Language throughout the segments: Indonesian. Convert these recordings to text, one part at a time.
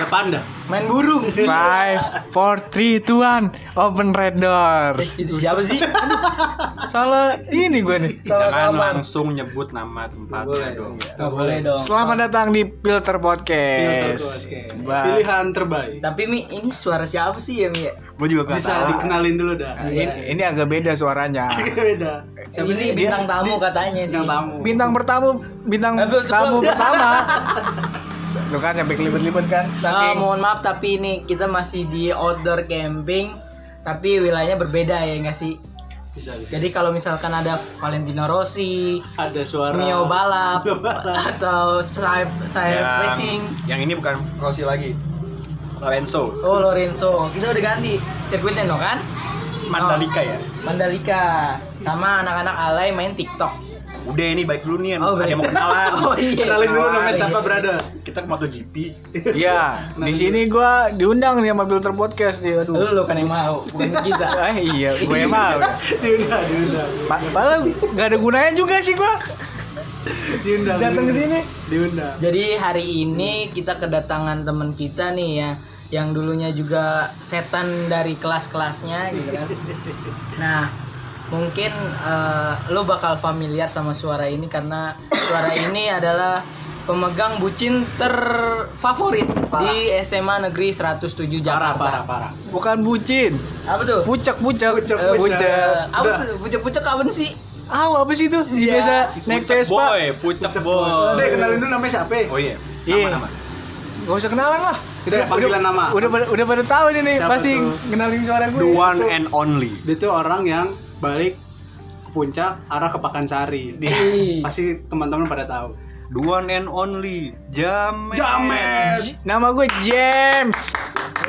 Ada panda. Main burung. Five, four, three, two, one, open red Eh, doors. itu siapa sih? Salah ini gue nih. Salah Jangan kamar. langsung nyebut nama tempat boleh. dong. Gak boleh dong. Selamat datang di Filter Filter Podcast. Podcast. Ba- Pilihan terbaik. Tapi Mi, ini suara siapa sih ya Mi? ya? Gue juga gak Bisa tahu. dikenalin dulu dah. Ini, ini agak beda suaranya. Beda. Siapa ini sih? bintang tamu katanya sih. Bintang tamu. Bintang pertama, bintang Eh, tamu pertama. Lu kan sampai kelibet-libet kan? Saking mohon maaf tapi ini kita masih di outdoor camping tapi wilayahnya berbeda ya enggak sih? Bisa bisa. Jadi kalau misalkan ada Valentino Rossi, Ada suara. Mio balap, Mio balap. atau saya saya Yang- racing, Yang ini bukan Rossi lagi. Lorenzo. oh Lorenzo, kita udah ganti sirkuitnya no kan? Mandalika ya. Mandalika sama anak-anak alay main TikTok. Udah ini baik dulu nih. Oh, ada yang mau kenalan. Oh iya. Kenalin dulu namanya Oh, siapa, iya. brother? Kita ke MotoGP. Iya, di sini gua diundang nih sama Filter Podcast nih. Aduh. Lu, lu kan yang mau, bukan kita. Eh iya, gue yang mau. ya. Diundang, diundang. Pa- Padahal gak ada gunanya juga sih gua Diundang. datang ke diundang. sini. Diundang. Jadi hari ini kita kedatangan teman kita nih ya yang dulunya juga setan dari kelas-kelasnya gitu kan. Nah, mungkin eh, lo bakal familiar sama suara ini karena suara ini adalah pemegang bucin terfavorit di SMA Negeri 107 Parah, Jakarta. parah, parah. Bukan bucin, Apa tuh? pucak pucak. Pucak, Eh, pucak. Eh, apa Udah. tuh? Pucak-pucak apa sih? Ah, apa sih itu? Biasa naik Pucak Vespa. boy, pucak boy. Udah kenalin dulu namanya siapa? Oh iya. Iya. Nama-nama. Gak usah kenalan lah. Udah, panggilan nama. Udah pada, udah pada tahu nih nih, Siapa pasti tuh? kenalin suara gue. The one and only. Dia tuh orang yang balik ke puncak arah ke Pakansari. Pasti teman-teman pada tahu. The one and only. Jamet. Jamet. Nama gue James.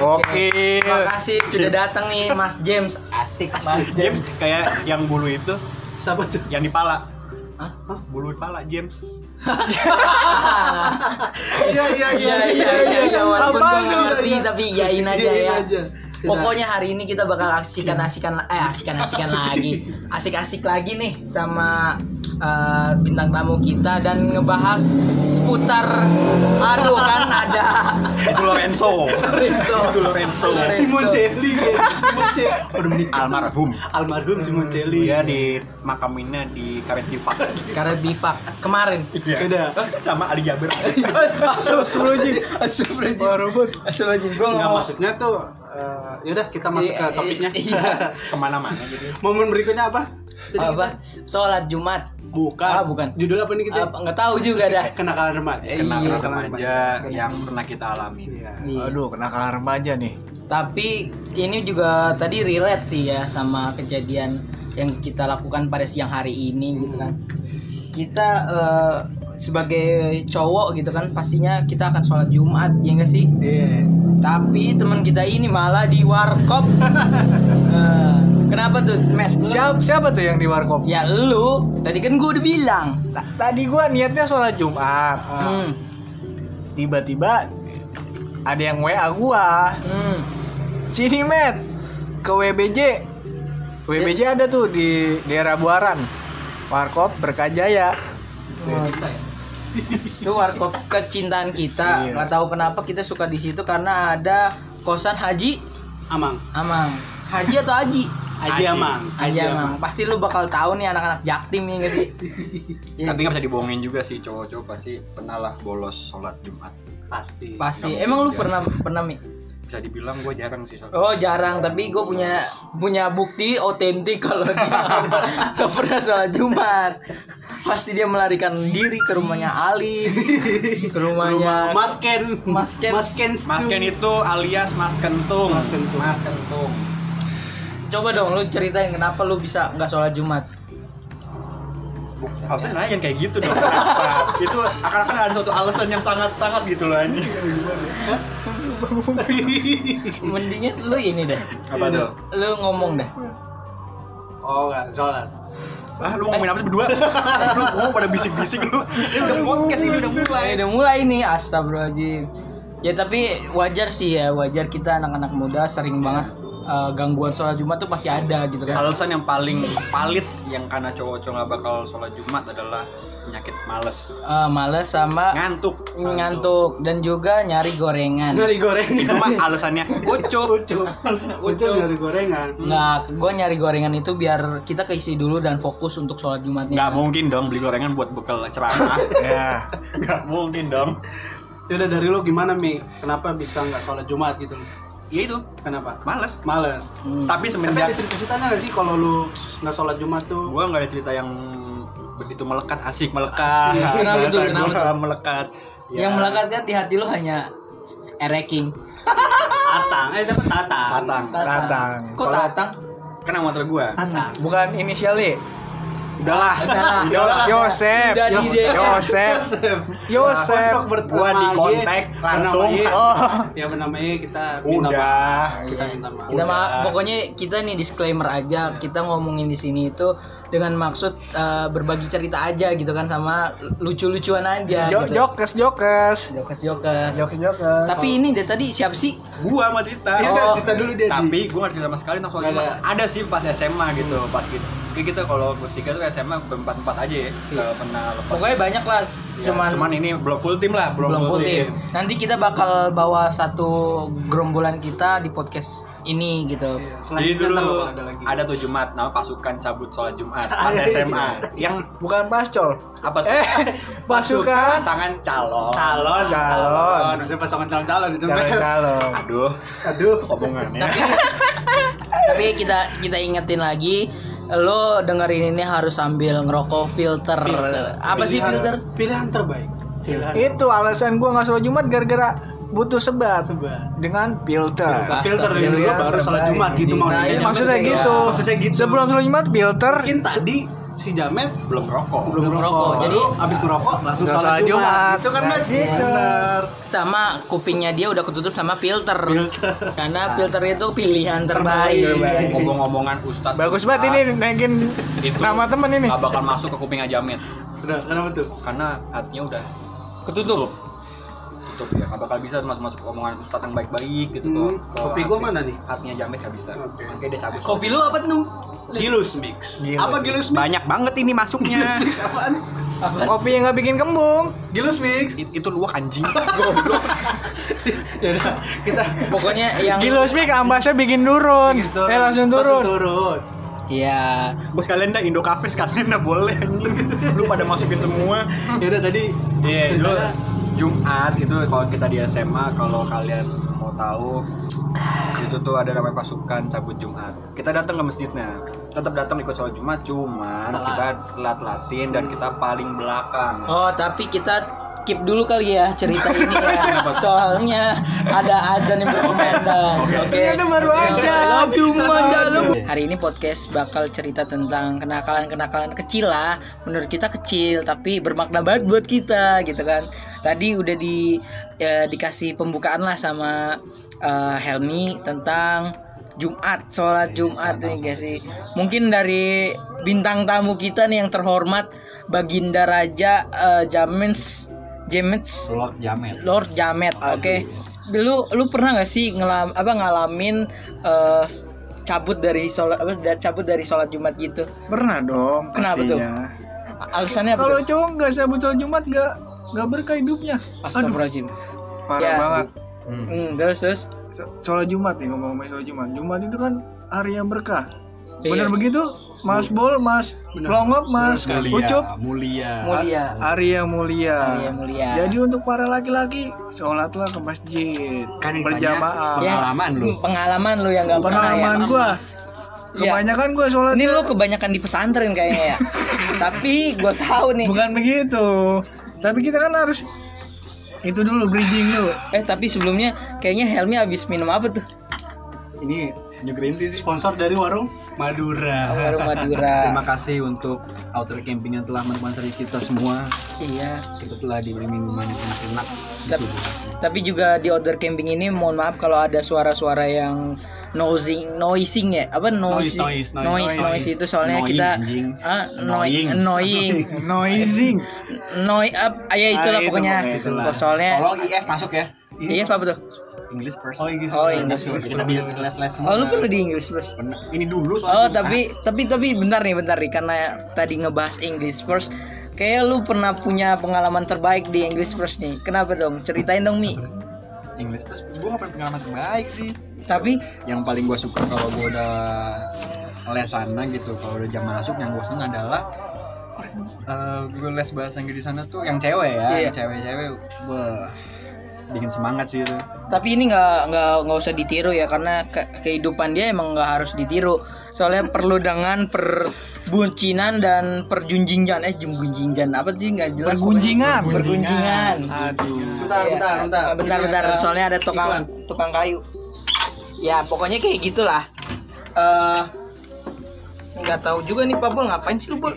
Oke. Terima kasih sudah datang nih Mas James. Asik Mas James. James kayak yang bulu itu, Siapa tuh? yang di pala. Hah? Bulu di pala James. Iya, iya, Iya iya iya iya walaupun gue ngerti tapi iyain aja ya. Aja. Pokoknya hari ini kita bakal asikan asikan eh asikan asikan lagi asik asik lagi nih sama eh, bintang tamu kita dan ngebahas seputar aduh kan ada Itu Lorenzo. Lorenzo. Itu Lorenzo. Simon Celli Simon meninggal. Almarhum. almarhum Simon Celli Dia di makaminnya di Karet Bifak. karena bifak kemarin. Iya. Udah. Sama Ali Jaber. Astagfirullahaladzim Astagfirullahaladzim Astagfirullahaladzim Gue Nggak ngomong maksudnya tuh eh, yaudah kita masuk ke Iya, topiknya. iya. Ke mana-mana gitu. Momen berikutnya apa? Jadi apa sholat Jumat Bukan. Ah, bukan. Judul apa nih kita? apa nggak tahu juga dah Kenakalan remaja. Eh, Kenakalan Iya. remaja yang pernah kita alami. Iya. Iya. Aduh, kenakalan remaja nih. Tapi ini juga tadi relate sih ya sama kejadian yang kita lakukan pada siang hari ini gitu kan. Kita eh, sebagai cowok gitu kan pastinya kita akan sholat Jumat ya enggak sih? Iya. Tapi teman kita ini malah di warkop. Eh, kenapa tuh, Mes? Siapa, siapa tuh yang di warkop? Ya lu, tadi kan gue udah bilang. Ta- Tadi gua niatnya sholat Jumat. Hmm. Tiba-tiba ada yang WA gua. Hmm. Sini, Met. Ke WBJ. WBJ ada tuh di daerah Buaran. Warkop Berkajaya. Itu warkop kecintaan kita. Iya. Nggak tahu kenapa kita suka di situ karena ada kosan Haji Amang. Amang. Haji atau Haji? Haji Amang. Haji Amang. Pasti lu bakal tahu nih anak-anak jaktim nih nggak sih? Iya. Tapi nggak bisa dibohongin juga sih cowok-cowok pasti pernah lah bolos sholat Jumat. Pasti. Pasti. Nggak Emang lu pernah pernah mi? Bisa dibilang gue jarang sih sholat. Oh jarang, tapi gue punya punya bukti otentik kalau dia nggak pernah sholat Jumat. Pasti dia melarikan diri ke rumahnya Ali, ke rumahnya Mas Ken. Mas Ken. Mas Ken. Mas Ken itu alias Mas Kentung. Mas Kentung. Mas Kentung. Coba dong lu ceritain kenapa lu bisa nggak sholat Jumat? Harusnya nanya yang kayak gitu dong. Kenapa? itu akan akan ada suatu alasan yang sangat sangat gitu loh anjing. Mendingan lu ini deh, Apa tuh? lu ngomong dah. Oh, enggak, sholat. Ah, lu ngomongin apa sih berdua? lu mau pada bisik-bisik lu. Ini udah podcast ini udah mulai. Eh, udah mulai nih, astagfirullahaladzim. Ya tapi wajar sih ya, wajar kita anak-anak muda sering banget eh, gangguan sholat Jumat tuh pasti ada gitu kan. Alasan yang paling valid yang karena cowok-cowok nggak bakal sholat Jumat adalah penyakit males, Eh, males sama ngantuk. ngantuk dan juga nyari gorengan. Nyari gorengan. Itu mah alasannya ucup. Ucup. Ucup nyari gorengan. Nah, gue nyari gorengan itu biar kita keisi dulu dan fokus untuk sholat Jumatnya. Nggak mungkin dong beli gorengan buat bekal ceramah. Ya. Nggak mungkin dong. Ya udah dari lu gimana Mi? Kenapa bisa nggak sholat Jumat gitu? Ya itu, Kenapa? males. Males. Hmm. Tapi Tapi semenjak ada cerita-ceritanya nggak sih kalau lu nggak sholat Jumat tuh? gua nggak ada cerita yang begitu melekat asik melekat Asik. Kenapa tuh? Kenapa gua melekat Ya. Yang melekat kan di hati lu hanya ereking. Tatang. Eh siapa Tatang? Tatang. Tatang. Kok tatang? kena motor gua Tatang. Bukan inisial Y. udahlah Udahlah. Yo- Yosep. Yosep. Yosep. Yosep. Untuk bertemu Gua di kontak langsung. Oh. Ya namanya kita Udah. maaf. Kita minta maaf. Kita pokoknya kita nih disclaimer aja, kita ngomongin di sini itu dengan maksud eh, berbagi cerita aja gitu kan sama lucu-lucuan aja Jo- gitu. Jokes, jokes. Jokes-jokes. Jokes, jokes. Tapi ini deh tadi siapa sih? gua sama cerita Iya, Oh. cerita dulu dia. Di. tapi gua nggak cerita sama sekali tentang soal Jumat. ada sih pas SMA gitu pas gitu kayak kita kalau bertiga tuh SMA berempat empat aja ya nggak pernah lepas Pokoknya banyak lah. Ya, cuman cuman ini belum full tim lah belum, belum full tim. Nanti kita bakal bawa satu gerombolan kita di podcast ini gitu. Iya, Jadi selanjutnya dulu ada lagi. ada tuh Jumat nama pasukan cabut sholat Jumat pas SMA yang Bukan pascol. apa tuh? Eh, pasukan. pasangan calon calon, Calon. Maksudnya pasangan calon-calon itu. Calon, calon. aduh Aduh. omongannya Tapi tapi kita kita ingetin lagi lo dengerin ini harus sambil ngerokok filter. Apa sih filter? Pilihan terbaik. Pilihan Itu alasan gua nggak sholat Jumat gara-gara butuh sebat sebat. dengan filter. Filter Astagfirullah. dulu baru sholat Jumat gitu Nah, maksudnya. iya, Maksudnya Maksudnya gitu. Maksudnya gitu. Sebelum sholat Jumat filter. Mungkin tadi si Jamet belum rokok belum Belum merokok. merokok. Jadi- abis merokok langsung Sholat sholat Jumat. Jumat. Itu kan Nah, Met? gitu. Bener. Sama kupingnya dia udah ketutup sama filter. Filter. Karena filter itu pilihan terbaik. Terbaik. ngomong-ngomongan Ustadz Bagus banget ini naikin Itu. nama temen ini. nggak bakal masuk ke kuping aja Met Udah, kenapa tuh? karena hatinya udah Ketutup. Tutup ya nggak bakal bisa masuk masuk omongan Ustadz yang baik-baik gitu Hmm, ke kopi gua hati- mana nih? hatinya Jamet nggak bisa Oke. Makanya dia cabut Kopi lu apa tuh? Gilus mix. Gilus Apa mix. Gilus mix? banyak banget ini masuknya Mix apaan? Kopi yang nggak bikin kembung. Gilus mix. It- itu luak anjing Yaudah, kita Pokoknya yang Gilus mik ambasnya bikin turun. Eh langsung turun. turun. ya bos kalian dah Indo Cafe sekalian dah boleh anjing lu pada masukin semua Ya udah tadi iya ceritanya Jumat itu kalau kita di SMA kalau kalian mau tahu itu tuh ada namanya pasukan cabut Jumat. Kita datang ke masjidnya. Tetap datang ikut sholat Jumat cuman Telat. kita telat latin dan kita paling belakang. Oh, tapi kita keep dulu kali ya cerita ini ya. Soalnya ada azan yang berkumandang. Oke. Ternyata baru aja. Love you mandalum. Hari ini podcast bakal cerita tentang kenakalan-kenakalan kecil lah. Menurut kita kecil tapi bermakna banget buat kita gitu kan. Tadi udah di ya, dikasih pembukaan lah sama eh, Helmi tentang Jumat, sholat Jumat nih guys sih. Mungkin dari bintang tamu kita nih yang terhormat Baginda Raja eh, Jamens Jamets Lord Jamet Lord Jamet, oke. Lu lu pernah gak sih ngelam apa ngalamin eh, cabut dari sholat apa da- cabut dari sholat Jumat gitu? Pernah dong. Kenapa tuh? pastinya. Alasannya apa? Kalau tuh? cowok nggak sabut sholat Jumat nggak nggak berkah hidupnya. Astagfirullahaladzim. Parah Ya. banget. Hmm, terus terus. So- Sholat Jumat nih ngomong-ngomong sholat Jumat. Jumat itu kan hari yang berkah. Iya. Bener begitu? Mas Bol, Mas Longop, Mas Ucup. mulia Mulia. Hari yang mulia. Hari yang mulia. Jadi untuk para laki-laki, sholatlah ke masjid Kan berjamaah. Ya, pengalaman lu. Pengalaman lu yang gak pernah ya. Pengalaman gua, Iya. kebanyakan gua sholat Ini lu kebanyakan di pesantren kayaknya ya. Tapi gua tahu nih. bukan begitu. Tapi kita kan harus itu dulu bridging dulu. Eh tapi sebelumnya kayaknya Helmi habis minum apa tuh? Ini New Green Tea sih sponsor dari warung Madura. Warung Madura. Terima kasih untuk outdoor camping yang telah mensponsori kita semua. Iya. Kita telah diberi minuman yang enak-enak. Tapi, tapi juga di outdoor camping ini mohon maaf kalau ada suara-suara yang noising noising ya apa noise Noise, noise, noise. noise, noise itu soalnya Annoying, kita ah Annoying. annoying Noising. noi up ah, ya itulah Ah, itu pokoknya pokoknya itulah. soalnya Tolong IF masuk ya. iya apa tuh English first. Oh, Inggris. Oh, Inggris Inggris. Kita di les les Oh, lu pernah di English first? Pernah. Ini dulu Oh, tapi tapi tapi bentar nih, bentar nih karena tadi ngebahas English first. Kayak lu pernah punya pengalaman terbaik di English first nih. Kenapa dong? Ceritain dong, Mi. English first gue gak pernah pengalaman terbaik sih. Tapi Yang paling gue suka kalau gue udah les sana gitu, kalau udah jam masuk yang gue seneng adalah eh gue les bahasa Inggris di sana tuh yang cewek ya, yang cewek-cewek, wah bikin semangat sih itu. tapi ini nggak nggak nggak usah ditiru ya karena ke- kehidupan dia emang nggak harus ditiru. Soalnya perlu dengan perbuncinan dan perjunjingan. Eh junjingan apa sih? Nggak jelas Pergunjingan. pergunjingan. Aduh. Bentar, Iya, bentar, bentar. bentar bentar. Soalnya ada tukang tukang kayu. Ya pokoknya kayak gitulah. Eh nggak tahu juga nih Pak Bol ngapain sih lu Bol?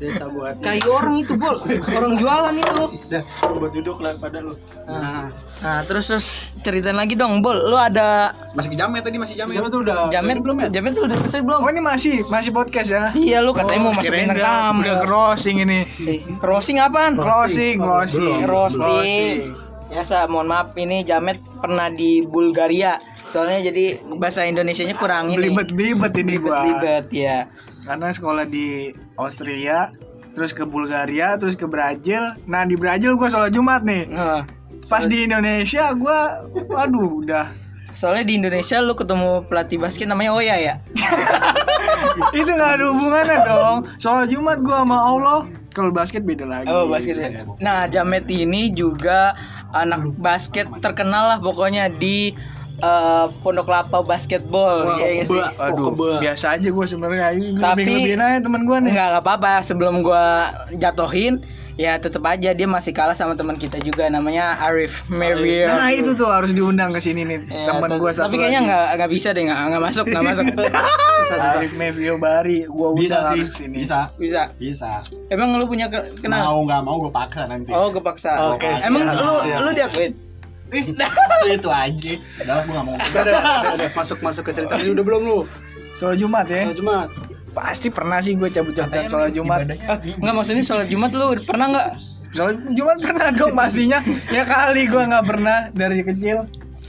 Desa buat kayu orang itu Bol. Orang jualan itu. Udah, buat duduk lah pada lu. nah, nah terus terus ceritain lagi dong Bol. Lu ada Masih ke jamet tadi masih jamet. Jamet tuh udah jamet belum ya? Jamet tuh udah selesai belum? Oh ini masih masih podcast ya? iya lu katanya mau Oh, masuk bintang udah, tamu udah crossing ini. Eh, crossing apaan? Closing, closing. roasting biasa mohon maaf ini jamet pernah di Bulgaria soalnya jadi bahasa Indonesianya kurang ini Belibet-belibet ini gua. ribet ya Karena sekolah di Austria, terus ke Bulgaria, terus ke Brazil. Nah di Brazil gua sholat Jumat nih. Nah, Pas di Indonesia gua, waduh udah. soalnya di Indonesia lu ketemu pelatih basket namanya Oya ya Itu nggak ada hubungannya dong. Sholat Jumat gua sama Allah. Kalau basket beda lagi. oh basket ya. nah jamet ini juga anak basket terkenal lah pokoknya di eh, Pondok Lapa basketball Wah, ya nggak sih? keba. Aduh, Oh, keba. biasa aja gua sebenarnya. Tapi- lebih aja temen gua nih. Enggak, enggak apa-apa. Sebelum gua jatohin, ya tetap aja dia masih kalah sama teman kita juga namanya Arif Mario. Nah itu tuh harus diundang ke sini nih Ya, teman gua satu Tapi kayaknya nggak nggak bisa deh, nggak nggak masuk, nggak masuk. Arif Mevio Bari, gua Bisa sih, sini. bisa. bisa. Bisa. Emang lu punya ke kenal? Mau nggak mau gue paksa nanti. Oh, kepaksa. Oke, Emang siap, lu siap. lu diakuin? Itu aja. Udah gue nggak mau. Udah, udah, udah, udah. masuk masuk ke cerita ini udah belum lu? Sholat Jumat ya. Sholat Jumat. Pasti pernah sih gue cabut-cabutan sholat Jumat. Ah, enggak maksudnya sholat Jumat lu pernah nggak? Sholat Jumat pernah dong pastinya. Ya kali gue nggak pernah dari kecil.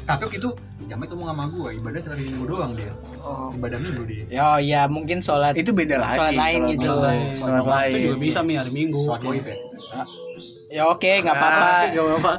Tapi itu Jamet ngomong sama gue, ibadah sekali minggu doang dia. Oh. Ibadah minggu dia. Ya, ya mungkin sholat Itu beda lagi. Sholat lain gitu. Sholat, Sholat sholat lain. juga bisa mi hari Minggu. Sholat ya. Ya oke, nggak apa-apa. Gak apa-apa.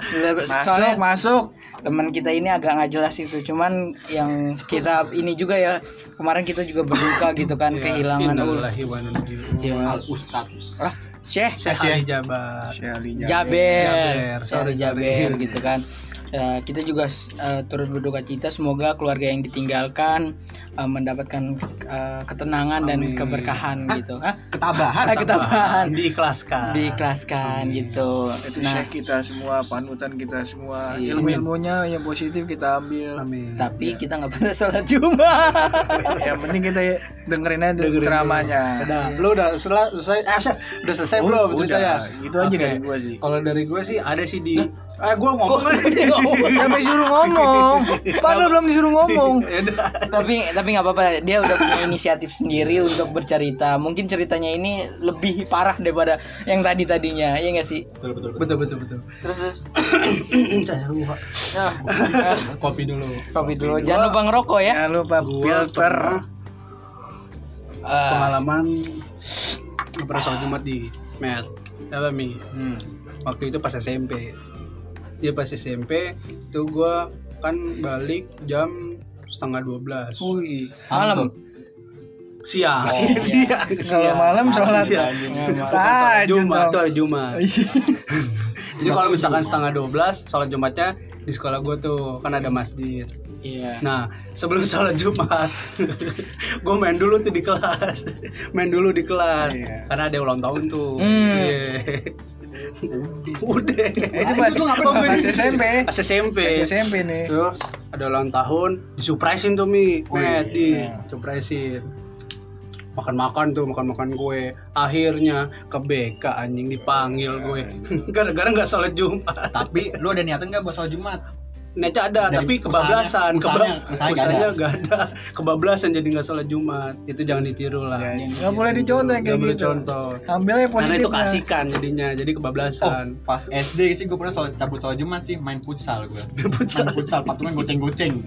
Masuk, Soalnya masuk. teman kita ini agak nggak jelas itu cuman yang kita ini juga ya kemarin kita juga berduka gitu kan kehilangan ilaihi raji'un. ya Al Ustad. ah Syekh Syekh Ali Jabar. Jaber Jaber, sorry, Jaber gitu kan Ya, kita juga eh, turut berduka cita semoga keluarga yang ditinggalkan eh, mendapatkan eh, ketenangan dan Amin. keberkahan gitu ah Ketabahan. ah, ketabahan Diikhlaskan. diikhlaskan gitu Itu nah kita semua, panutan kita semua. Iya. Ilmu-ilmunya yang positif kita ambil. Amin. tapi kita nggak pernah sholat jumat yang penting kita dengerin aja Dengerin ceramahnya. Udah, lu udah sel- selesai, eh, udah selesai Oh, belum udah. ceritanya? Gitu aja Oke. dari gua sih. Kalau dari gua sih ada sih di, eh gua ngomong. Sampai suruh ngomong. Padahal belum disuruh ngomong. tapi tapi nggak apa-apa dia udah punya inisiatif sendiri untuk bercerita mungkin ceritanya ini lebih parah daripada yang tadi tadinya ya nggak sih betul betul betul betul betul. terus terus lupa. ah, Kopi dulu. kopi dulu jangan lupa ngerokok ya Jangan lupa filter. Ah, pengalaman pernah sholat Jumat di Met. Apa mi? Hmm. Waktu itu pas SMP. Dia pas SMP itu gua kan balik jam setengah 12 Wih. malam. siang. Siang Kalau malam sholat. Siang. Bukan sholat tahajud Jumat. Tuh hari Jumat. Jadi kalau misalkan setengah 12 sholat Jumatnya di sekolah gue tuh kan ada masjid. Iya. Nah, sebelum sholat Jumat, gue main dulu tuh di kelas, main dulu di kelas, Iya. karena ada ulang tahun tuh. Hmm. Iya. Udah. Itu pas pas SMP. Pas SMP. Pas SMP nih. Terus ada ulang tahun, disupresin tuh mi, Wih, Met, di iya. supresin. Makan-makan tuh, makan-makan kue. Akhirnya ke BK anjing dipanggil gue. Gara-gara nggak sholat Jumat. Tapi lu ada niatan nggak buat sholat Jumat? Niatnya ada, Dari tapi kebablasan, usahanya- Keba- usahanya ada, kebablasan jadi nggak sholat Jumat. Itu jangan ditiru lah. Ya, nggak boleh dicontoh yang Nggak kayak boleh gitu contoh. ambilnya Karena positif itu kasihkan jadinya, jadi kebablasan. Pas SD sih gue pernah soal cabut soal Jumat sih main futsal gue. Main futsal patungan goceng-goceng.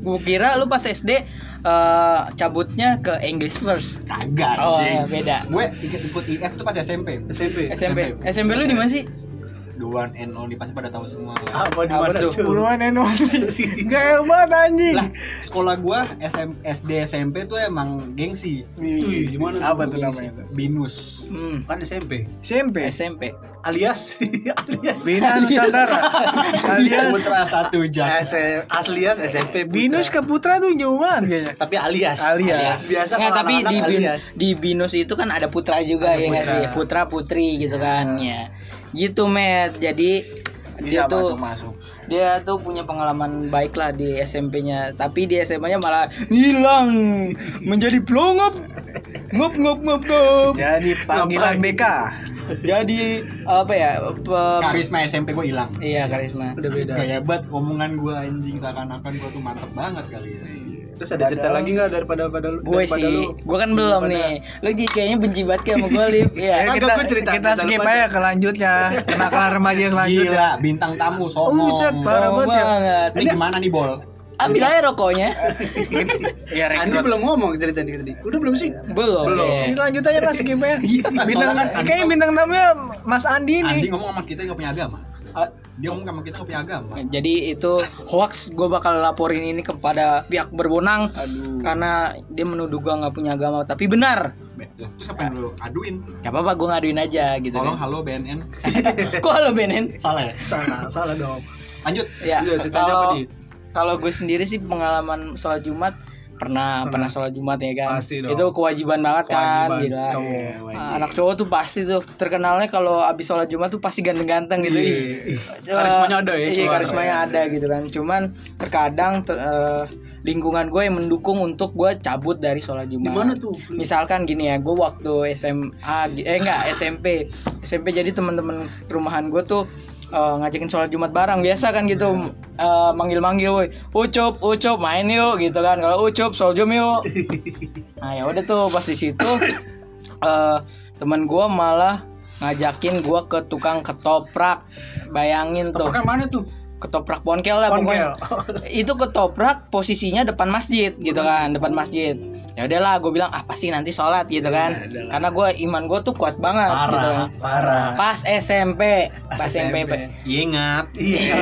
Gue kira lu pas SD eh, cabutnya ke English first. Kagak Oh, anjing. beda. Gue ikut ikut IF tuh pas SMP. SMP. SMP. SMP lu di mana sih? Duan and only pasti pada tahu semua. Apa di mana tuh? tuh? Puluhan eno Gak hebat anjing Lah, sekolah gua SM, SD SMP tuh emang gengsi. Wih, gimana Apa tuh namanya tuh? Binus. Hmm, Kan SMP. SMP SMP. Alias alias Bina Nusantara alias Putra satu jam. S- Aslias SMP Putra. Binus ke Putra tuh jauhan kayaknya tapi alias. Alias. Biasa Nggak, tapi di alias. di binus itu kan ada putra juga Ada ya putra. sih putra putri gitu kan ya gitu met jadi dia bisa tuh masuk masuk dia tuh punya pengalaman baik lah di SMP-nya tapi di SMA-nya malah hilang menjadi pelongop ngop ngop ngop ngop. Jadi panggilan BK jadi apa ya pe- Karisma SMP gua hilang. iya karisma. Udah beda. Gaya banget omongan gua anjing. Seakan-akan gua tuh mantep banget kali ya. Terus ada cerita lagi nggak daripada pada lu? gue sih gue kan belum nih lu kayaknya benci banget kayak sama gue lip Ya, ya kita gua cerita- kita skip aja ke lanjutnya kenakalan remaja selanjutnya Gila, bintang tamu Oh, songong. buset, parah banget ya. banget Ini gimana nih, Bol? ambil aja rokoknya ya Andi belum ngomong cerita tadi tadi. Udah belum sih? belum Belum. ya. Ini lanjut aja lah skip aja bintang kayaknya bintang tamunya Mas Andi Andi nih ngomong sama kita nggak punya agama. Dia ngomong sama kita nggak punya agama. jadi itu hoax gue bakal laporin ini kepada pihak berwenang aduh karena dia menuduh gue nggak punya agama tapi benar Be- Terus apa yang lu aduin? gak apa-apa gue ngaduin aja gitu Tolong kan. halo BNN. kok halo Benen Salah ya? Salah, salah dong. Lanjut. ya Iya, ceritanya apa, kalau kalau gue sendiri sih pengalaman sholat Jumat pernah pernah sholat Jumat ya kan Pasti dong. itu kewajiban banget kan Kewajiban gitu kan. cowok. Ah, anak cowok tuh pasti tuh terkenalnya kalau abis sholat Jumat tuh pasti ganteng-ganteng gitu Iya. Ih, Karismanya ada ya, iya karismanya ada gitu kan cuman terkadang ter- eh, lingkungan gue yang mendukung untuk gue cabut dari sholat Jumat Di mana tuh? misalkan gini ya gue waktu SMA eh enggak SMP SMP jadi teman-teman rumahan gue tuh eh, ngajakin sholat Jumat bareng. Biasa kan gitu. Eh, manggil-manggil woi ucup ucup main yuk gitu kan. Kalau ucup sholat Jum yuk. Nah ya udah tuh pas di situ eh teman gue malah ngajakin gue ke tukang ketoprak. Bayangin tuh. Topraknya mana tuh? Ketoprak ponkel lah pokoknya itu ketoprak posisinya depan masjid gitu kan depan masjid ya udahlah gue bilang ah pasti nanti sholat gitu kan karena gue iman gue tuh kuat banget gitu kan Parah. pas SMP pas Pas SMP, SMP. Ingat. Iya.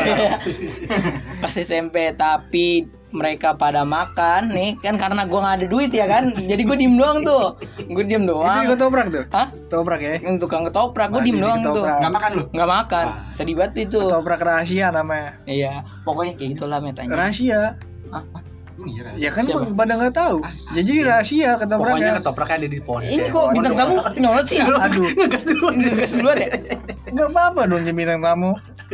pas SMP tapi mereka pada makan nih kan karena gue nggak ada duit ya kan? Jadi gue diem doang tuh. Gue diem itu doang. juga toprak tuh? Hah? Toprak ya? Yang tukang ketoprak gue diem di doang tuh. ketoprak. Nggak makan lu? nggak makan. Sedih banget itu. Toprak rahasia namanya. Iya. Pokoknya kayak gitulah metanya rahasia. Hah? Iya, ya kan Siapa? pada nggak tahu. Jadi rahasia Pokoknya ketopraknya ketopraknya ada di pohon. ini kok bintang tamu nyolot sih? Aduh Ngegas dulu. ngegas duluan ya nggak apa-apa dong jadi bintang tamu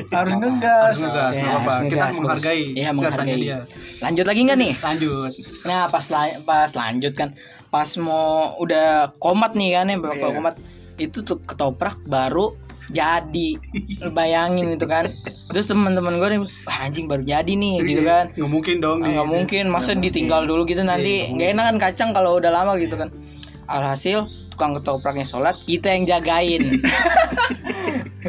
harus ngegas Harus ngegas, Ya, apa-apa. harus Kita ngegas, menghargai Iya, menghargai. dia. lanjut lagi nggak nih Lanjut. nah pas la- pas lanjut kan pas mau udah komat nih kan ya bapak Iya. komat itu tuh ketoprak baru jadi bayangin itu kan terus teman-teman gue nih "Wah, anjing baru jadi nih gitu kan Nggak mungkin dong. Ah, nih. nggak mungkin masa ditinggal dulu gitu nanti nggak enak kan kacang kalau udah lama gitu kan alhasil tukang ketopraknya sholat kita yang jagain.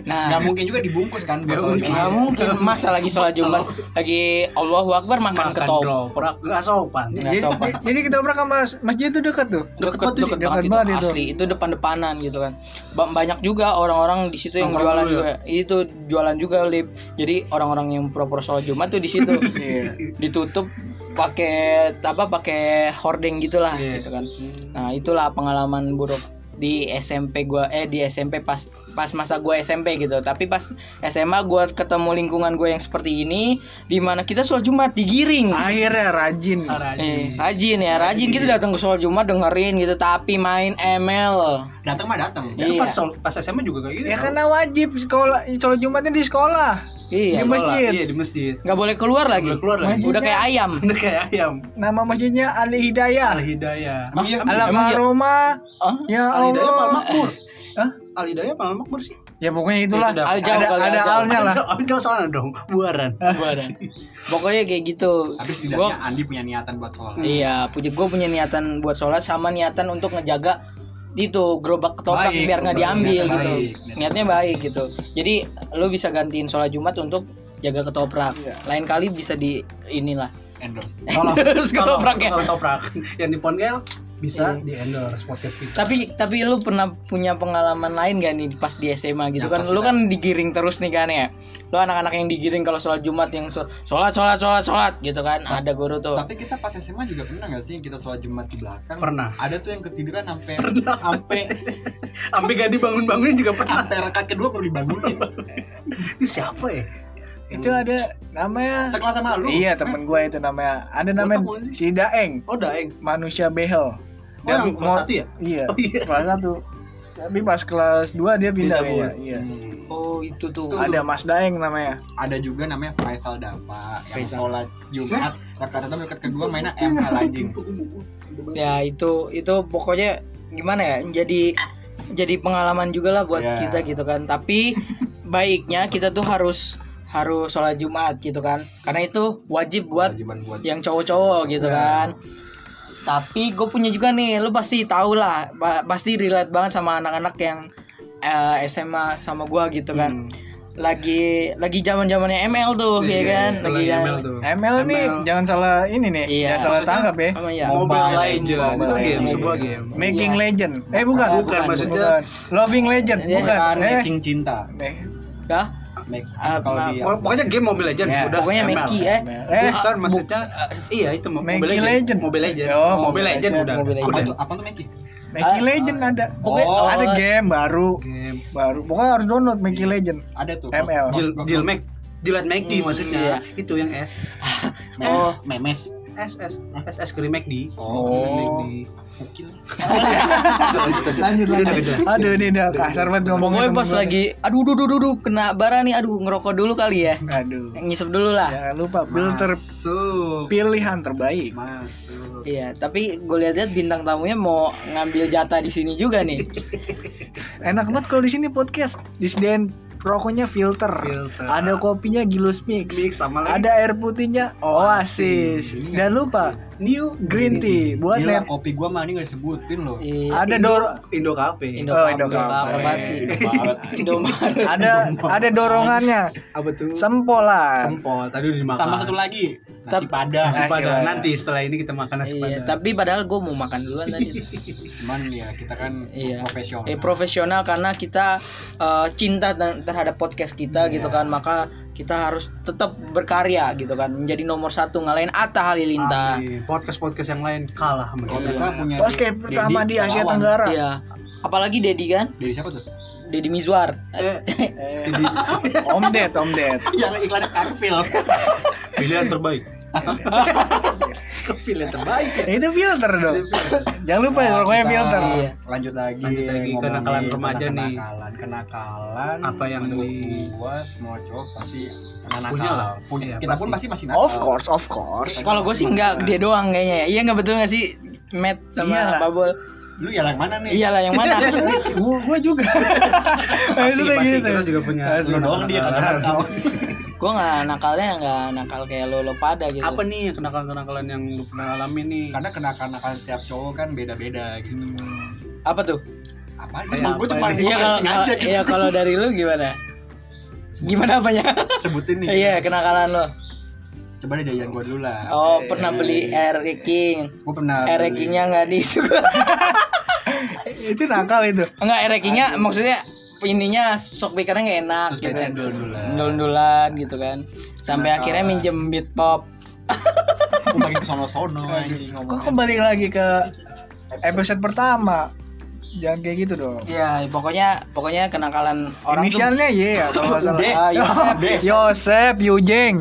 Nah. Nggak mungkin juga dibungkus kan sholat. Jumat. nggak mungkin. Masa lagi sholat jumat? lagi Allahu Akbar makan Makan ketoprak. Nggak sopan. nggak jadi, sopan. jadi ketoprak sama masjid itu dekat tuh? Deket banget deket, tuh, banget, dekat itu, banget itu. asli. Itu depan-depanan gitu kan. Ba- banyak juga orang-orang di situ yang Nongkrong jualan dulu juga. Itu jualan juga lip. Jadi orang-orang yang pura-pura sholat jumat tuh di situ. Ditutup pakai apa pakai hordeng gitulah Iya. gitu kan nah itulah pengalaman buruk di SMP gua eh di SMP pas pas masa gua SMP gitu tapi pas SMA gua ketemu lingkungan gue yang seperti ini di mana kita sholat jumat digiring akhirnya rajin Eh, rajin ya, rajin kita datang ke sholat Jumat dengerin gitu, tapi main ML. Datang mah datang. Ya, Iya. pas pas SMA juga kayak gitu. ya karena wajib sekolah sholat jumatnya di sekolah Iya, Di masjid. Iya di masjid. nggak boleh keluar lagi. Boleh keluar lagi. Udah kayak ayam. Udah kayak ayam. nama masjidnya Ali Hidayah Al Hidayah. Hah? Iya. Emang iya? Ya Al Hidayah Al Allah Makmur. Hah? Alidaya apa Makmur sih? Ya pokoknya itulah. Itu. Al jauh ada ada Al jauh. alnya lah. Jauh sana dong, buaran. Buaran. Pokoknya kayak gitu. Tapi Gua- setidaknya Andi punya niatan buat sholat. Iya, punya gue punya niatan buat sholat sama niatan untuk ngejaga itu gerobak ketoprak Baik, biar nggak diambil niatnya gitu. baik, Niatnya baik gitu. Jadi lu bisa gantiin sholat Jumat untuk jaga ketoprak. Lain kali bisa di inilah. Endorse. Kalau Terus kalau ketoprak ya. kalau ketoprak yang di Pongel bisa Iya. di endorse podcast kita. Tapi tapi lu pernah punya pengalaman lain gak nih pas di SMA gitu Ya, kan? Lu kan digiring terus nih kan ya. Lu anak-anak yang digiring kalau sholat Jumat yang sholat sholat sholat sholat gitu kan. Ada guru tuh. Tapi kita pas SMA juga pernah gak sih kita sholat Jumat di belakang? Pernah. Ada tuh yang ketiduran sampai sampai Sampai gak dibangun-bangunin juga pernah. sampai rekat kedua perlu dibangunin. Itu siapa ya? Itu ada namanya Sekelas sama lu. Iya temen gue itu namanya Ada namanya si Daeng Oh, Daeng. Manusia behel Oh, yang kelas mau- satu ya? Iya Oh, iya. Kelas satu Tapi pas kelas 2 dia pindah Bu. Iya Hmm. Oh, itu tuh. Ada Mas Daeng namanya Ada juga namanya Faisal Dava yang Faisal. sholat Jumat satu rekat kedua mainnya ML anjing. ya itu itu pokoknya gimana ya jadi jadi pengalaman juga lah buat Ya. kita gitu kan tapi baiknya kita tuh harus harus sholat Jumat gitu kan karena itu wajib buat buat yang cowok-cowok gitu kan tapi gue punya juga nih lu pasti tahu lah pa- pasti relate banget sama anak-anak yang eh, SMA sama gua gitu kan lagi lagi zaman zamannya ML tuh ya kan Itu lagi kan ML tuh. ML nih jangan salah ini nih Iya. Jangan salah Maksudnya, tangkap ya Oh, iya. Mobile Legend. Mobile Itu game, sebuah game. Making Iya. Legend Eh bukan Bukan, maksudnya- Bukan. Loving Legend Iya, Bukan kan Eh making cinta. Eh, Dah? Make Ah, kalau maaf. di Pok- Pokoknya game Mobile Legend Ya, udah pokoknya ML. Meki eh Eh, Bukan maksudnya iya itu Mo- Mobile Meki Legend. Legend. Mobile Legend. Oh, Mobile Mobile Legend Legend. udah. Mobile apa Udah. tuh apa tuh Meki? Making Ah, Legend ada Pokoknya- Oh, ada oh. game baru Game. Baru Pokoknya harus download Making Legend Ada tuh. ML. Jil Jil Mac. Jilat Meki Hmm, maksudnya. iya. Itu yang S. Oh, memes. S S S S krim McD. Oh. Krim McD. Ukil. Lanjut. Aduh ini udah kasar banget ngomongnya Pokoknya pas lagi aduh duh duh duh duh, kena bara nih aduh ngerokok dulu kali ya. Aduh Ngisep dulu lah. Jangan lupa filter pilihan terbaik Masuk. Iya, tapi gue lihat-lihat bintang tamunya mau ngambil jatah di sini juga nih. Enak banget kalau di sini podcast disediain rokoknya filter. Filter. Ada kopinya Gilus Mix. Mix sama lagi. Ada air putihnya Oasis. Dan lupa New green tea buat Gila, net. kopi gua mah ini gak disebutin loh. Iya. Ada dor Indo Cafe. Indo Oh, Cafe. Indo Cafe. Parah banget sih. Banget. Indomaret. ada ada dorongannya. Apa tuh? Sempolan. Sempol. Tadi udah dimakan. Sama satu lagi, nasi padang. Nasi padang. Nanti setelah ini kita makan nasi Iya, padang. tapi padahal gue mau makan duluan tadi. Cuman ya kita kan Iya. profesional. Eh profesional karena kita eh, cinta ter- terhadap podcast kita gitu kan, maka kita harus tetap berkarya gitu kan, menjadi nomor satu ngalahin Atta Halilintar. Amin. Podcast-podcast yang lain kalah sama Kalau kita. bisa punya Podcast Dedi pertama di Asia lawan. Tenggara. Iya. Apalagi Dedi kan, Dari siapa tuh? Dedi Mizwar. Eh, Om Ded, Om Ded. Yang iklannya Carville. pilihan terbaik. Pilihan terbaik ya. Itu filter dong. Jangan lupa ya rokoknya Kita filter. Iya. Lanjut lagi. Lanjut lagi, kenakalan remaja nih. Kenakalan, kenakalan. Apa yang di- gua semua cowok pasti nakal. Punya lah. Punya. Kita pun pasti. masih nakal. Of course, of course. Kalau gue sih enggak, dia doang kayaknya. ya. Iya nggak betul nggak sih, Matt sama Iya. Babol? Lu ya yang mana nih? Iyalah yang mana? gua, gua juga. Pasti, pasti gitu. kita juga punya. Lu doang dia nakal. gue nggak nakalnya nggak nakal kayak lo lo pada gitu. Apa nih kenakalan-kenakalan yang lu pernah alami nih? Karena kenakalan-kenakalan tiap cowok kan beda-beda gitu. Apa tuh? Apa? Gua apa cuma? Iya kalau aja gitu. iya kalau dari lu gimana? Gimana apanya? Sebutin nih. Iya kenakalan lo. Coba deh jajan gua dulu lah. Oh pernah beli air King. Gua pernah Air Kingnya nggak disuka. Itu nakal itu. Enggak air Kingnya maksudnya ininya sok pikarnya nggak enak gitu. cendol-cendolan. Dul-dulan gitu kan. Sampai Nakal. akhirnya minjem beat pop. Makin ke sono-sono anjing Kok kembali lagi ke episode pertama? Jangan kayak gitu dong. Ya pokoknya pokoknya kenakalan orang tuh Inisialnya Y ya kalau nggak salah. Ah, Yosep. Yosep Yujeng.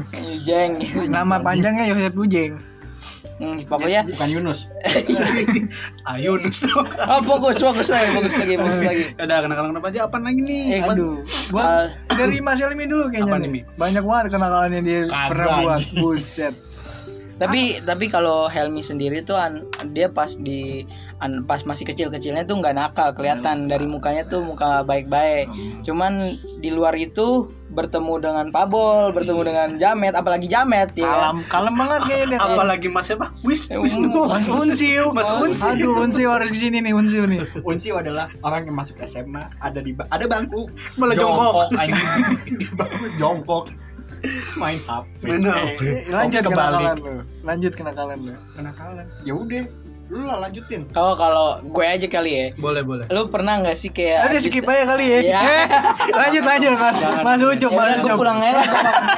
Jeng. Nama panjangnya Yosep Yujeng. Hmm, pokoknya bukan Yunus. Ayo nus dong. oh fokus fokus lagi fokus lagi fokus lagi. Ada kenakalan apa aja? Apa lagi nih? Eh, Aduh, Ah, gua dari Mas Elmi dulu kayaknya. Apa nih? Banyak banget kenakalan yang dia pernah buat. Buset. Tapi tapi kalau Helmi sendiri tuh an- dia pas di an- pas masih kecil-kecilnya tuh nggak nakal kelihatan dari mukanya tuh muka baik-baik. Cuman di luar itu bertemu dengan Pabol, bertemu dengan Jamet, apalagi Jamet ya. Kalem, kalem banget kayaknya dia. Apalagi Mas siapa? Wis, Wis Mas Unsiu, Mas Unsiu. Aduh, Unsiu harus ke sini nih, Unsiu nih. Unsiu adalah orang yang masuk SMA ada di ada bangku Malah jongkok. di bangku jongkok main HP Mana? Eh, Lanjut kenakalan lu. Lanjut kenakalan lu. kenakalan ya udah lu lah lanjutin Oh kalau gue aja kali ya. Boleh, boleh. Lu pernah nggak sih kayak Ada skip aja kali ya. Iya. Eh, lanjut lanjut Mas. Mas Ucup, Ya Mas udah gue Ucup. pulang aja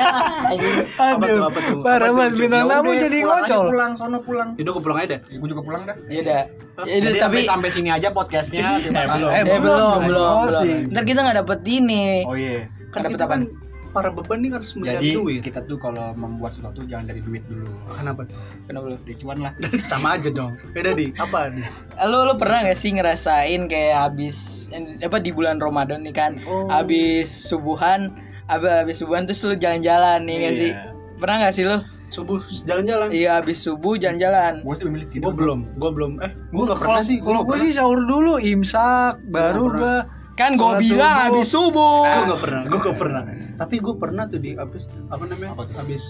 Aduh, apa tuh? parah Apa banget tuh, bintang Ya tamu udah, jadi pulang aja, ngocol. pulang sono pulang Yaudah gue pulang aja deh. gue juga pulang dah Ya udah. Ya udah, Jadi tapi sampai sampai sini aja podcastnya kasih. Eh, eh belum belum, belum. belum. Ntar kita nggak dapet ini. oh iya Kan Dapet kita kan para beban nih harus mencari jadi duit. kita tuh kalau membuat sesuatu jangan dari duit dulu Kenapa? Kenapa lu? dari cuan lah Sama aja dong. Beda di apa nih? Lu lu pernah gak sih ngerasain kayak habis apa di bulan Ramadan nih kan? Habis subuhan, habis habis subuhan terus lu jalan-jalan nih gak sih? Pernah gak sih lu? Subuh jalan-jalan. Iya habis subuh jalan-jalan. gue sih memilih Gue tidur belum, gue belum. Eh, gue gak pernah sih. Kalau gue sih sahur dulu, imsak, baru gua Kan gue bilang subuh. habis subuh. gue gak pernah, gue gak pernah. Tapi gue pernah tuh di habis apa namanya? Apa tuh? Habis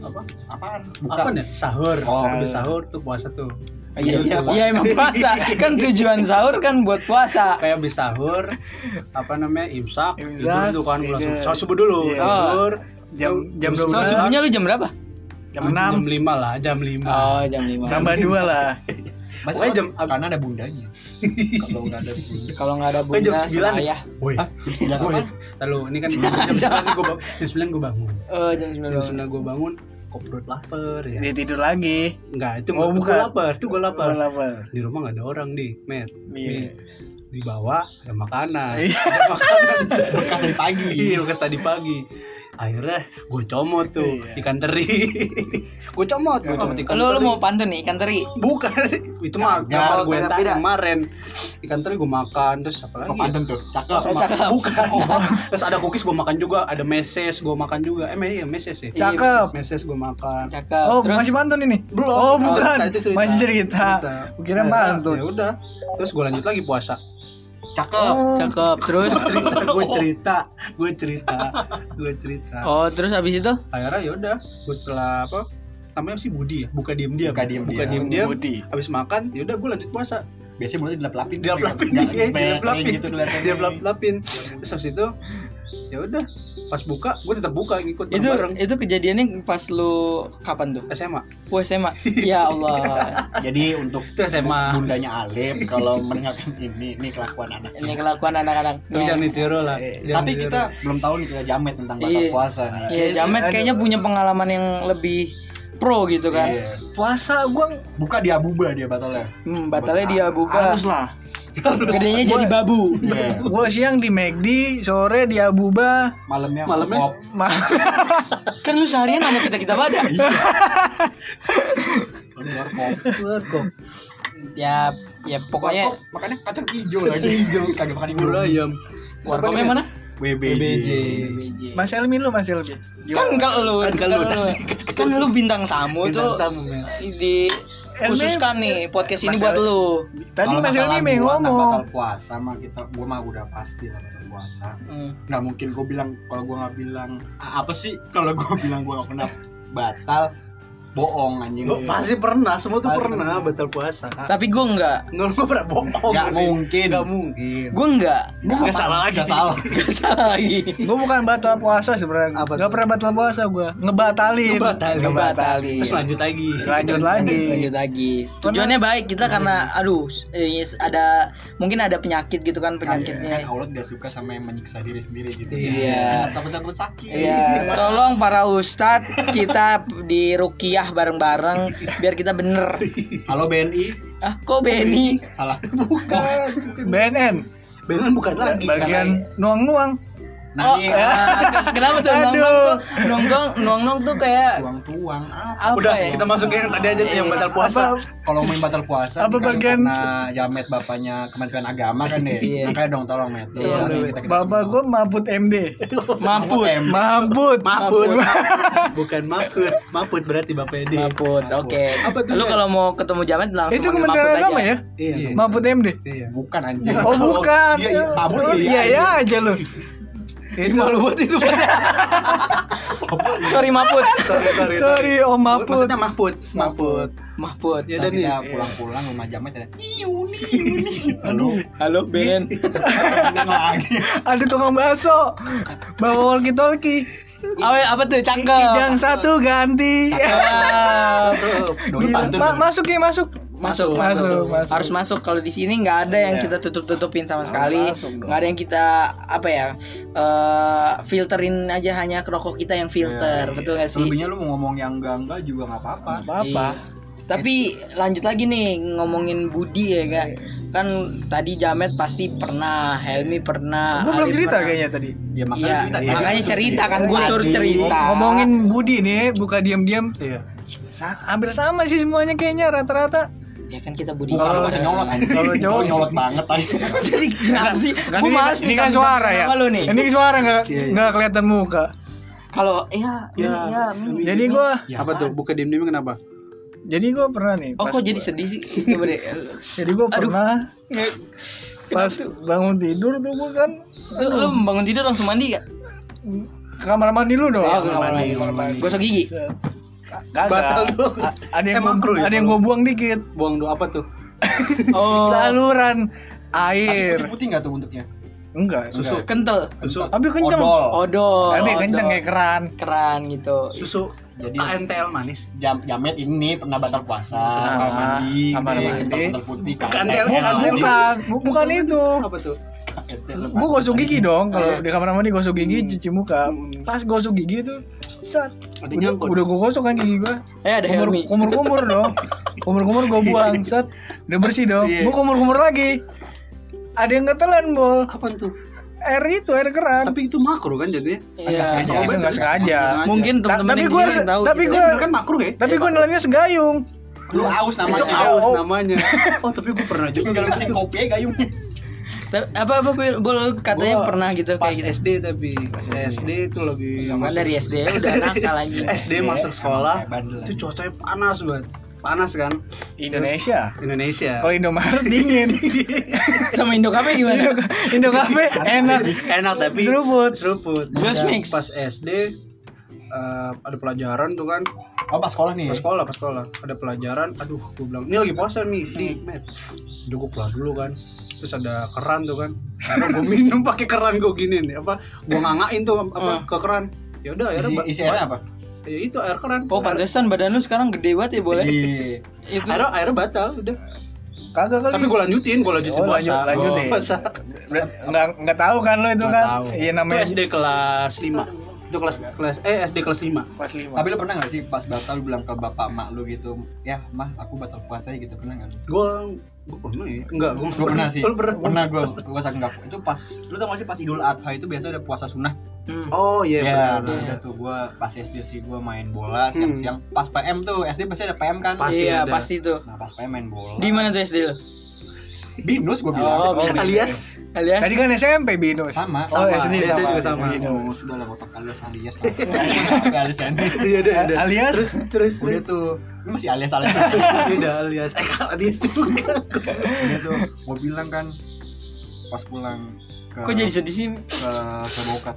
apa? apaan Apa nih? Sahur. Oh, habis sahur tuh puasa tuh. Oh, Iya, iya, Gitu. iya emang puasa. kan tujuan sahur kan buat puasa. Kayak habis sahur, apa namanya? Imsak. Imsak, Tidur tuh kan gue langsung. tidur. Sholat subuh dulu. Iya. Tidur. jam jam Terus 12 So, subuhnya lu jam berapa? jam Jam 6 5 lah, jam 5. Oh, jam 5. tambah dua lah. Mas Pokoknya jam- karena ada bundanya kalau nggak ada bunda Kalau nggak ada jam bunda 9 sama nih. ayah. Woi. Woi. apa? Lalu ini kan jam 9 gue bangun. Jam 9 gue bangun. Oh, jam 9. Jam 9 gue bangun. Kok perut lapar ya? Dia tidur lagi. Enggak, itu Oh, gue bukan. lapar. Itu gue lapar. Oh, lapar. Di rumah gak ada orang nih, Met. Iya. Di bawah ada makanan. Iya. ada makanan. bekas dari pagi Iya, bekas tadi pagi. Akhirnya gue comot tuh Iya. ikan teri. gue comot, gue comot ikan Lu lu teri. mau pantun nih ikan teri? Bukan, itu mah gambar gue yang kemarin. Ikan teri gue makan, terus apa lagi? oh, pantun tuh cakep Oh, cakep. Bukan. terus ada cookies gue makan juga, ada meses gue makan juga. Eh, iya meses ya. Cakep. Meses gue makan. Cakep. Oh, Terus masih pantun ini? Belum. Oh, Oh, bukan. itu cerita. Masih cerita. Kira Akhirnya, pantun. Ya udah. Terus gue lanjut lagi puasa. Cakep cakep. Terus gue cerita, gue cerita, gue cerita. Oh, terus habis itu? Akhirnya ya udah, gue setelah apa? Namanya sih Budi ya, buka diem diam. Buka diem buka diam. diem diam. Budi. Habis makan, ya udah gue lanjut puasa. biasanya mulai dilap-lapin Dilap-lapin, Jangan iya, supaya dilap-lapin, kayak gitu kelihatannya. dilap-lapin. Terus habis itu, ya udah, pas buka, gue tetap buka ngikut Itu bareng. itu kejadiannya pas lu kapan tuh? SMA. Gue SMA. Ya Allah. jadi untuk Itu SMA. bundanya Alif kalau mendengarkan ini ini kelakuan anak Ini kelakuan anak-anak. Tapi jangan ditiru lah. jangan tapi ditiru. kita belum tahu nih kayak jamet tentang batal Iya. puasa nih Iya, Jamet kayaknya punya pengalaman yang lebih pro gitu kan. Iya. Puasa gua buka dia buba dia batalnya Hmm, batalnya dia buka. harus lah. Gedenya jadi babu. Iya. Gua siang di McD, sore di Abuba. malamnya Malamnya? kop. Ma- kan lu seharian sama kita-kita pada. Keluar kop. Warkop. ya ya pokoknya Kop, makanya kacang hijau lagi hijau kagak makan Bubur ayam. warkopnya mana? WBJ WBJ. Mas Elmi lu, Mas Elmi. Kan kalau lu Kan kan kalau lu kan lu bintang tamu Bintang tuh tamu, di khususkan nih podcast ini buat lu. Tadi Mas masalah Elmi gua nggak ngomong. bakal puasa mah kita gua mah udah pasti lah bakal puasa Hmm. nggak mungkin gua bilang kalau gua nggak bilang "Ah, apa sih kalau gua bilang gua nggak pernah batal bohong anjing Oh, pasti pernah, semua tuh pernah pernah. batal puasa. Tapi gue enggak. Nggak gue pernah bohong. Nggak Nih. mungkin. Nggak mungkin. Gue enggak. Nggak apa- salah lagi. nggak salah Gak salah lagi. Gue bukan batal puasa sebenarnya. Apa Gak pernah batal puasa gua. Ngebatalin. Ngebatalin. Ngebatalin. Terus lanjut lagi. Lanjut lagi. Lanjut lagi. Tujuannya baik kita karena aduh eh, ada mungkin ada penyakit gitu kan kan penyakitnya. Allah gak suka sama yang menyiksa diri sendiri gitu Iya. takut-takut sakit Iya, tolong para ustadz kita di rukiah bareng-bareng biar kita bener. halo BNI Ah, kok Benny? salah Bukan. BNN. Beneran bukan lagi. Bagian nuang-nuang. Nah, oh, ah, kenapa tuh nong nong tuh nong nong nong nong tuh kayak tuang-tuang apa? apa Udah, ya? kita masukin yang tadi aja yang batal puasa. Kalau main batal puasa Apa kan bagian- karena Jamet bapaknya Kementerian Agama kan deh. Iya. Makanya dong tolong Met. Iya. kita Bapak gue mabut MD. Mamput. Em. Mabut. Maput. Bukan maput. Maput berarti Bapak Edi. Maput. Oke. Apa tuh, Lu kalau mau ketemu Jamet langsung Itu Kementerian Agama aja. ya? Iya. Mabut MD. Iya. Bukan anjing. Oh bukan. Iya, iya, mabut Oh, iya, iya ya aja lu. Itu malu buat itu. Sorry Maput. Sorry, sorry, Sorry Om Mabut. Maksudnya Mahput. Mahput. Mahput. Ya dan nih. kita pulang-pulang rumah Jamet ada. Aduh. Halo Ben. lagi. Ada tukang bakso. Bawa walkie talkie. Oh, apa tuh cangkem? Kijang satu ganti. Ah. Pantun. Ma- masuk ya masuk. Masuk, Masuk, masuk, masuk. Harus masuk. Kalau di sini nggak ada yang Iya. kita tutup-tutupin sama sekali. Nggak ada yang kita apa ya? eh filterin aja hanya rokok kita yang filter, betul nggak sih? Selebihnya lu mau ngomong yang enggak-enggak juga nggak apa-apa. Apa? Iya. Tapi lanjut lagi nih ngomongin Budi ya kak. Kan tadi Jamet pasti pernah, Helmi pernah. Gue belum cerita pernah. kayaknya tadi. Ya makanya Iya, cerita. makanya cerita kan gue suruh cerita. Ngomongin Budi nih, buka diam-diam. Iya. Sa- hampir sama sih semuanya kayaknya rata-rata. Ya kan kita Budi. Kalau masih nyolot kalau cowok- nyolot banget tadi. Jadi kenapa sih? Kan ini, males ini kan suara ya. Ini suara nggak Iya, iya. nggak kelihatan muka. Kalau ya, ya, ya. Jadi gue, Ya, Apa tuh? Buka diem-diem kenapa? jadi gue pernah nih. Oh kok jadi gua- sedih sih? Coba deh. Jadi gue pernah pas bangun tidur tuh gue kan Lu, bangun tidur langsung mandi gak? ke kamar mandi lu dong. Oh, ke kamar mandi. Gosok gigi. Kagak. Batal dong. Ada yang Emang gua, kru ya ada yang gue buang dikit. Buang do apa tuh? Oh, Saluran air. Putih nggak tuh bentuknya? Enggak, Susu. kental. Susu. Tapi kenceng. Odol. Odol. Tapi kenceng kayak keran. keran gitu. Susu. Jadi KNTL manis. Jam Jamet ini pernah batal puasa, Pernah. kamar mandi, Kamar mandi. kental-kental putih, Bukan KNTL, Bukan, Bukan, bukan, Bu- bukan itu. Apa tuh? Gue gosok gigi dong kalau Eh. di kamar mandi gosok gigi cuci muka. Pas gosok gigi tuh Sat, Ada udah, nyangkut. udah gue gosok kan gigi gue Eh ada kumur, Helmi. kumur kumur dong kumur kumur gue buang set udah bersih dong Iya. gue kumur kumur lagi ada yang ketelan bol Apa tuh? air itu air keran Tapi itu makro kan jadinya. Iya. sengaja. itu nggak sengaja. Mungkin teman-teman tapi yang di gua- sini tahu. tapi gitu. gua- Bener kan makro ya? tapi gue nelannya segayung Lu aus Itu namanya. aus Oh. namanya. Oh, tapi gue pernah juga. Tinggal mesin kopi gayung. Apa apa bol katanya Gua pernah gitu Pas kayak gitu. SD tapi pas SD itu lagi Kan dari SD udah nakal lagi. SD masuk sekolah itu cuacanya panas banget panas kan? Indonesia? Indonesia. Kalau Indomaret dingin. Sama Indo Cafe gimana? Indo Cafe enak. enak. Tapi seruput. seruput. Just mix. pas SD eh, ada pelajaran tuh kan. Oh pas sekolah nih. pas sekolah pas sekolah. Ada pelajaran aduh gue bilang ini lagi puasa nih di met udah gue keluar dulu kan terus ada keran tuh kan gue minum pakai keran gue gini nih apa gue ngangain tuh apa ke keran ya udah Isi, isi airnya apa? ya itu air keran Oh pantesan badan lu sekarang gede banget ya boleh. Iya. Itu akhirnya akhirnya batal udah kagak kali tapi gue lanjutin gue lanjutin Oh, puasa lanjut- lanjutin. puasa nggak nggak tahu kan lo itu Nggak kan iya itu namanya SD kelas 5 itu kelas kelas eh SD kelas 5 pas lima Tapi lu pernah gak sih pas batal lu bilang ke bapak mak lu gitu, ya mah aku batal puasa ya gitu pernah gak? lu? gue gue pernah ya enggak gue Gue pernah sih. lu pernah Pernah gue puasa enggak. Itu pas lu tau gak sih pas Idul Adha itu biasa ada puasa sunnah. Hmm. oh iya Ya, benar, nah, benar. udah tuh gue pas SD sih gue main bola siang-siang. Pas PM tuh SD pasti ada PM kan. Pasti iya ada. pasti tuh. Nah pas PM main bola. Di mana tuh SD lu? Binus gue Oh, bilang. Binus. alias. Alias. Tadi kan SMP binus. Sama, oh sama. SD SD sama. juga sama. Binus. Oh, sudah lah otak alias alias alias iya ada alias? Terus terus Udah tuh, ini masih alias alias. udah alias. Eh kalau alias juga Udah tuh, gue bilang kan pas pulang ke Kok jadi sedih sih? ke ke bokat.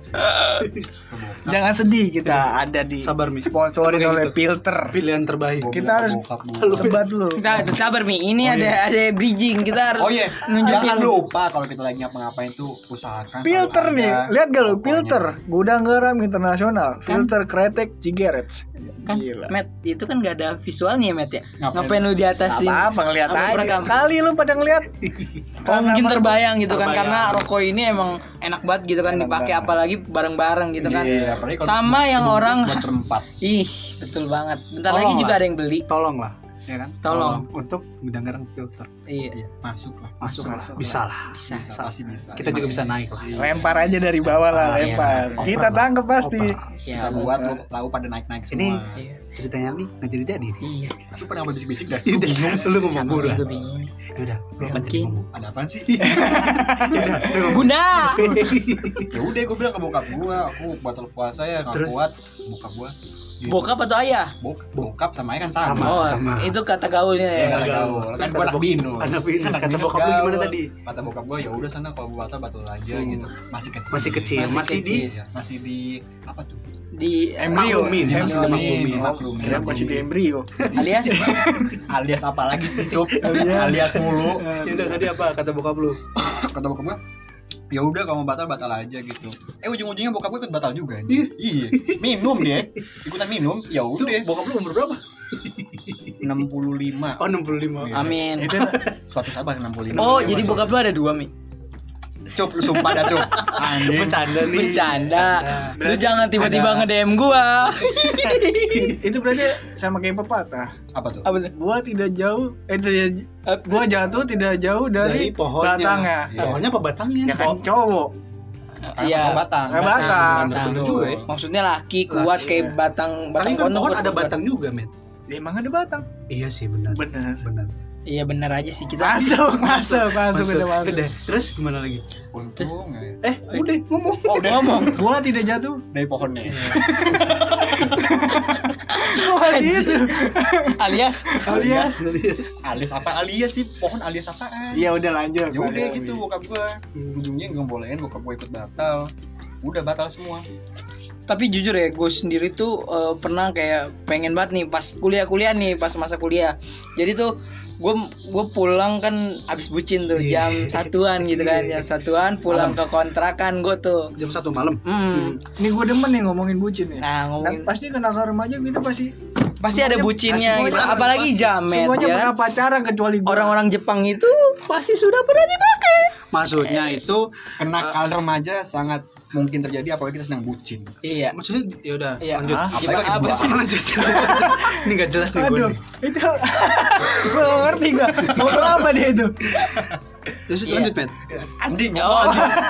jangan sedih kita ada di Sabar, Mi. sponsorin oleh gitu. filter. Pilihan terbaik. Gua Kita harus- bokap sebat lu. Kita sabar Mi, ini ada ada bridging. Kita harus Oh iya, nunjukin. Jangan lupa kalau kita lagi ngapa-ngapain tuh usahakan filter nih lihat gak lu? filter. Gudang garam internasional. Filter kretek cigarettes kan Gila. Matt itu kan gak ada visualnya Matt ya? Ngapain? ngapain lu di atas sih apa ngeliat Apa aja. kali lu pada ngeliat. Oh mungkin terbayang gitu kan Terbayang. karena rokok ini emang enak banget gitu kan dipakai apalagi bareng-bareng gitu kan. Iya, kalau sama yang orang buat berempat. ih betul banget. Bentar Tolong lagi lah. juga ada yang beli. Tolong lah ya kan Tolong. untuk gudang garam filter Iya. masuk lah masuk, lah. masuk bisa lah Bisa. bisa pasti bisa kita juga bisa naik lah lempar aja dari bawah lah Ah, iya. lempar kita lah. tangkep pasti. Ya, kita buat lu tahu pada naik naik semua Ini Iya. ceritanya nih nggak jadi jadi nih Iya. lu pernah ngomong bisik bisik dah Udah, lu ngomong Sama buruan gue bingung nih. udah lu apa jadi Mungkin. ngomong ada apaan sih Bunda. ya udah gue bilang ke bokap gua aku batal puasa ya nggak kuat bokap gua Gitu. Bokap atau ayah? Bok- bokap sama ayah kan sama, Sama. Oh, sama. itu kata gaulnya Ya, ya. kata gaul. gaul. Kan gua kata anak binus. anak binus. Anak Kata binus bokap lu gimana gaul. tadi? Kata bokap gua ya udah sana kalau batal batal aja gitu. Masih kecil. masih kecil Masih masih, di kecil. Iya, masih di apa tuh? Di embrio Maklumin, masih maklumin. Maklumin. kira masih di embrio alias Alias apa lagi sih, Cuk? Alias mulu. ya udah tadi apa kata bokap lu Kata bokap gua ya udah kalau mau batal batal aja gitu. Eh ujung-ujungnya bokap gua ikut batal juga. Iya. Iya. Minum dia. Ikutan minum. Ya udah. bokap lu umur berapa 65. oh 65 Iya. Amin. itu Suatu sahabat 65. Oh, jadi bokap lu ada dua, Mi. Cup lu sumpah dah, Cup. Anjing. bercanda nih Bercanda. Lu jangan tiba-tiba ada- nge-DM gua. itu berarti sama kayak pepatah Apa tuh? Apa tuh? gua tidak jauh eh tidak gua jatuh tidak jauh dari dari, pohonnya batangnya Iya. pohonnya apa batangnya ya kan cowok Iya. batang. Kayak batang. Batang. Bener juga ya. Maksudnya laki kuat kayak batang tapi batang kan pohon ada batang juga men Ya, emang ada batang iya sih benar bener benar Iya benar aja sih kita. masuk masuk masuk udah masuk udah terus gimana lagi Untung ya. eh udah ngomong Oh, udah Ngomong. gua tidak jatuh dari pohonnya. gua itu Alias alias alias alias apa? Alias sih pohon alias apaan? ya udah lanjut Ya udah gitu bokap gua. Ujungnya nggak bolehin bokap gua ikut batal. Udah batal semua. tapi jujur ya gue sendiri tuh eh, pernah kayak pengen banget nih pas kuliah-kuliah nih pas masa kuliah. Jadi tuh gue gue pulang kan abis bucin tuh Iya. jam satuan gitu kan jam satuan pulang ke kontrakan gue tuh. Jam satu malam? Hmm. ini gua demen nih ngomongin bucin ya nah kan ngomongin pasti kenal remaja gitu pasti. Pasti ada bucinnya gitu. pasti- apalagi jamet semuanya ya pernah pacaran kecuali gua. Orang-orang Jepang itu pasti sudah pernah dipakai. Maksudnya itu Kenakalan remaja sangat mungkin terjadi apalagi kita sedang bucin. iya. Maksudnya ya udah iya. lanjut. Ah, gimana? lagi apa? Buang. sih lanjut ini gak jelas nih gue aduh nih. itu nggak ngerti gua. Ngobrol apa dia itu terus Iya. lanjut met Andi. Oh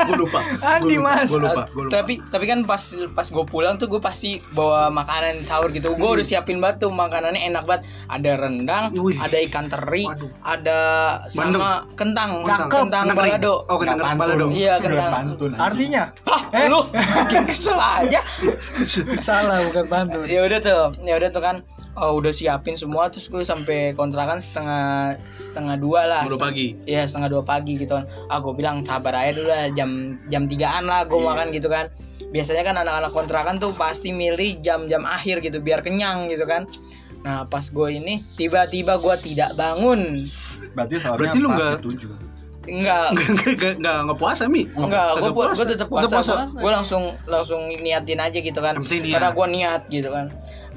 gue lupa. Andi, Gua lupa, Mas. gue lupa gue lupa. Tapi tapi kan pas pas gue pulang tuh gue pasti bawa makanan sahur gitu. Gue udah siapin banget tuh makanannya enak banget. Ada rendang Wih. ada ikan teri Waduh. ada sama kentang. Kentang. kentang Kentang balado. Oh kentang kering balado. Iya, kentang. pantun. artinya? Hah, lu? Makin kesel aja. Salah bukan pantun. Ya udah tuh ya udah tuh kan oh, udah siapin semua terus gue sampai kontrakan setengah setengah dua lah Sebelum pagi Iya setengah dua pagi gitu kan. Ah gue bilang sabar aja dulu lah jam jam tigaan lah gue makan gitu kan. Biasanya kan anak-anak kontrakan tuh pasti milih jam-jam akhir gitu biar kenyang gitu kan. Nah pas gue ini tiba-tiba gue tidak bangun. Berarti sahurnya Berarti lu pas nggak-. Enggak, Gak, gak, gak puasa Mi enggak, gue Nggak gue tetap Nggak puasa. Gue langsung langsung niatin aja gitu kan. Karena gue niat gitu kan.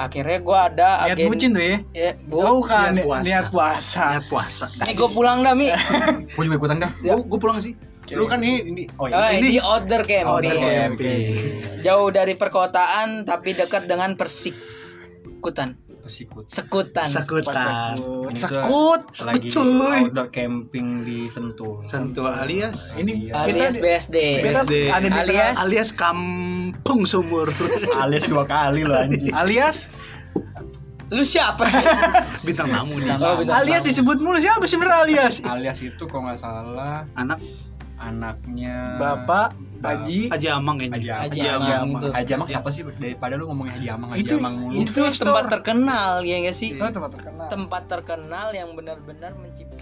Akhirnya gue ada niat agen- bucin tuh ya Ya, bu, oh bukan niat puasa. niat puasa Niat puasa Nih gue pulang dah mi. Gue juga ikutan dah. Gue gue pulang sih Lu kan ini ini oh Ah, ini di order camping. Order camping. Jauh dari perkotaan tapi dekat dengan persikutan. Pesikut. Sekutan. Sekutan sekut lagi cuy. outdoor camping di Sentul. Sentuh alias ini alias kita BSD. kita BSD. ada di Alias- alias kampung sumur alias dua kali loh anjing. alias Lu siapa sih? bintang tamu nih Oh, bintang alias tamu. disebut mulu siapa sebenarnya alias alias itu kalau nggak salah anak anaknya bapak Ba- Haji. Haji Amang ini Haji Haji Amang. Amang itu. Haji Amang siapa sih? Daripada lu ngomongnya Haji Amang Haji Itu- Amang mulu. Itu tempat terkenal ya gak sih? oh, tempat terkenal. Tempat terkenal yang benar-benar menciptakan